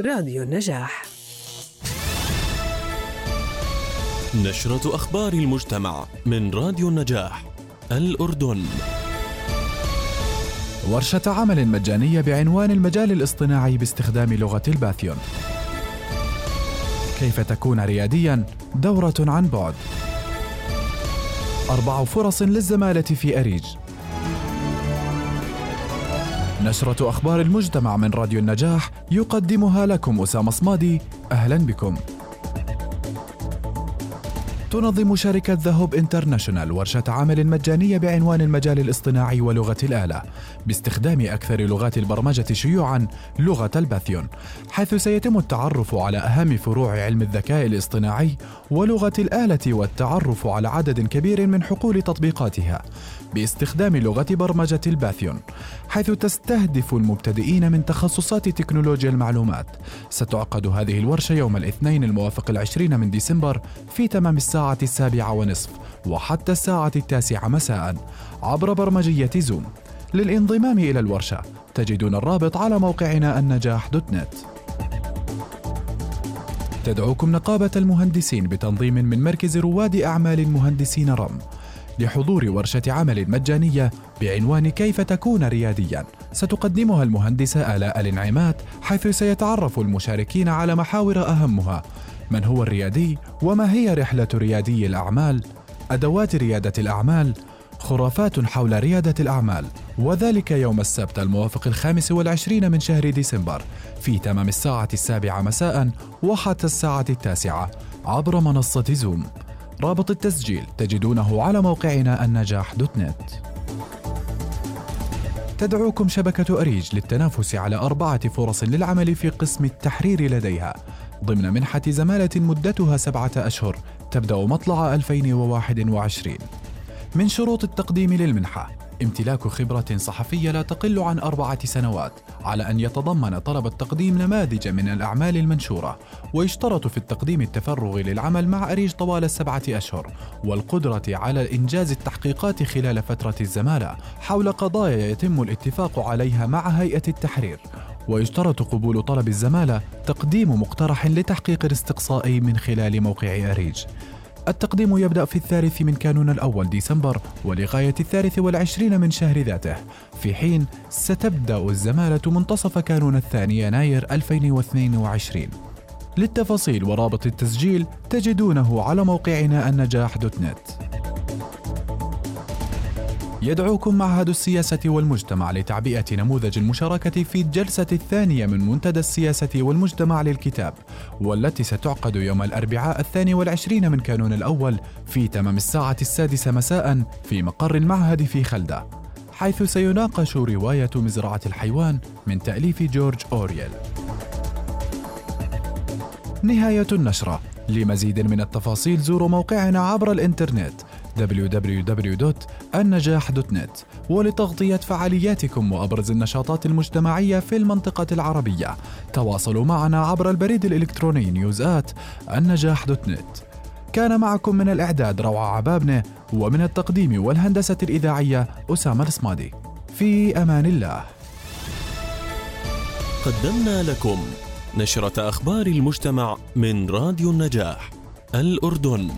راديو النجاح. نشرة أخبار المجتمع من راديو النجاح الأردن. ورشة عمل مجانية بعنوان المجال الاصطناعي باستخدام لغة الباثيون. كيف تكون رياديا؟ دورة عن بعد. أربع فرص للزمالة في أريج. نشرة أخبار المجتمع من راديو النجاح يقدمها لكم أسامة صمادي. أهلا بكم. تنظم شركة The Hope International ورشة عمل مجانية بعنوان المجال الاصطناعي ولغة الآلة باستخدام أكثر لغات البرمجة شيوعا لغة ال Python حيث سيتم التعرف على أهم فروع علم الذكاء الاصطناعي ولغة الآلة والتعرف على عدد كبير من حقول تطبيقاتها باستخدام لغة برمجة الباثيون حيث تستهدف المبتدئين من تخصصات تكنولوجيا المعلومات. ستعقد هذه الورشة يوم الاثنين الموافق العشرين من ديسمبر في تمام الساعة السابعة ونصف وحتى الساعة التاسعة مساء عبر برمجية زوم للانضمام إلى الورشة تجدون الرابط على موقعنا النجاح دوت نت. تدعوكم نقابة المهندسين بتنظيم من مركز رواد أعمال المهندسين رم. لحضور ورشة عمل مجانية بعنوان كيف تكون رياديا. ستقدمها المهندسة آلاء الانعمات حيث سيتعرف المشاركين على محاور أهمها. من هو الريادي؟ وما هي رحلة ريادي الأعمال؟ أدوات ريادة الأعمال؟ خرافات حول ريادة الأعمال. وذلك يوم السبت الموافق الخامس والعشرين من شهر ديسمبر. في تمام الساعة السابعة مساء وحتى الساعة التاسعة عبر منصة زوم. رابط التسجيل تجدونه على موقعنا النجاح دوت نت. تدعوكم شبكة أريج للتنافس على أربعة فرص للعمل في قسم التحرير لديها. ضمن منحة زمالة مدتها سبعة أشهر تبدأ مطلع 2021 من شروط التقديم للمنحة امتلاك خبرة صحفية لا تقل عن أربعة سنوات على أن يتضمن طلب التقديم نماذج من الأعمال المنشورة. ويشترط في التقديم التفرغ للعمل مع أريج طوال السبعة أشهر. والقدرة على إنجاز التحقيقات خلال فترة الزمالة حول قضايا يتم الاتفاق عليها مع هيئة التحرير. ويشترط قبول طلب الزمالة تقديم مقترح لتحقيق الاستقصاء من خلال موقع أريج. التقديم يبدأ في الثالث من كانون الأول ديسمبر ولغاية الثالث والعشرين من شهر ذاته. في حين ستبدأ الزمالة منتصف كانون الثاني يناير 2022 للتفاصيل ورابط التسجيل تجدونه على موقعنا النجاح دوت نت. يدعوكم معهد السياسة والمجتمع لتعبئة نموذج المشاركة في الجلسة الثانية من منتدى السياسة والمجتمع للكتاب والتي ستعقد يوم الأربعاء الثاني والعشرين من كانون الأول في تمام الساعة السادسة مساء في مقر المعهد في خلدة حيث سيناقش رواية مزرعة الحيوان من تأليف جورج أوريل. نهاية النشرة. لمزيد من التفاصيل زوروا موقعنا عبر الإنترنت www.النجاح.net ولتغطية فعالياتكم وأبرز النشاطات المجتمعية في المنطقة العربية. تواصلوا معنا عبر البريد الإلكتروني نيوزات النجاح دوت نت. كان معكم من الإعداد روعة عبابنة ومن التقديم والهندسة الإذاعية أسامة الصمادي في أمان الله. قدمنا لكم نشرة أخبار المجتمع من راديو النجاح الأردن.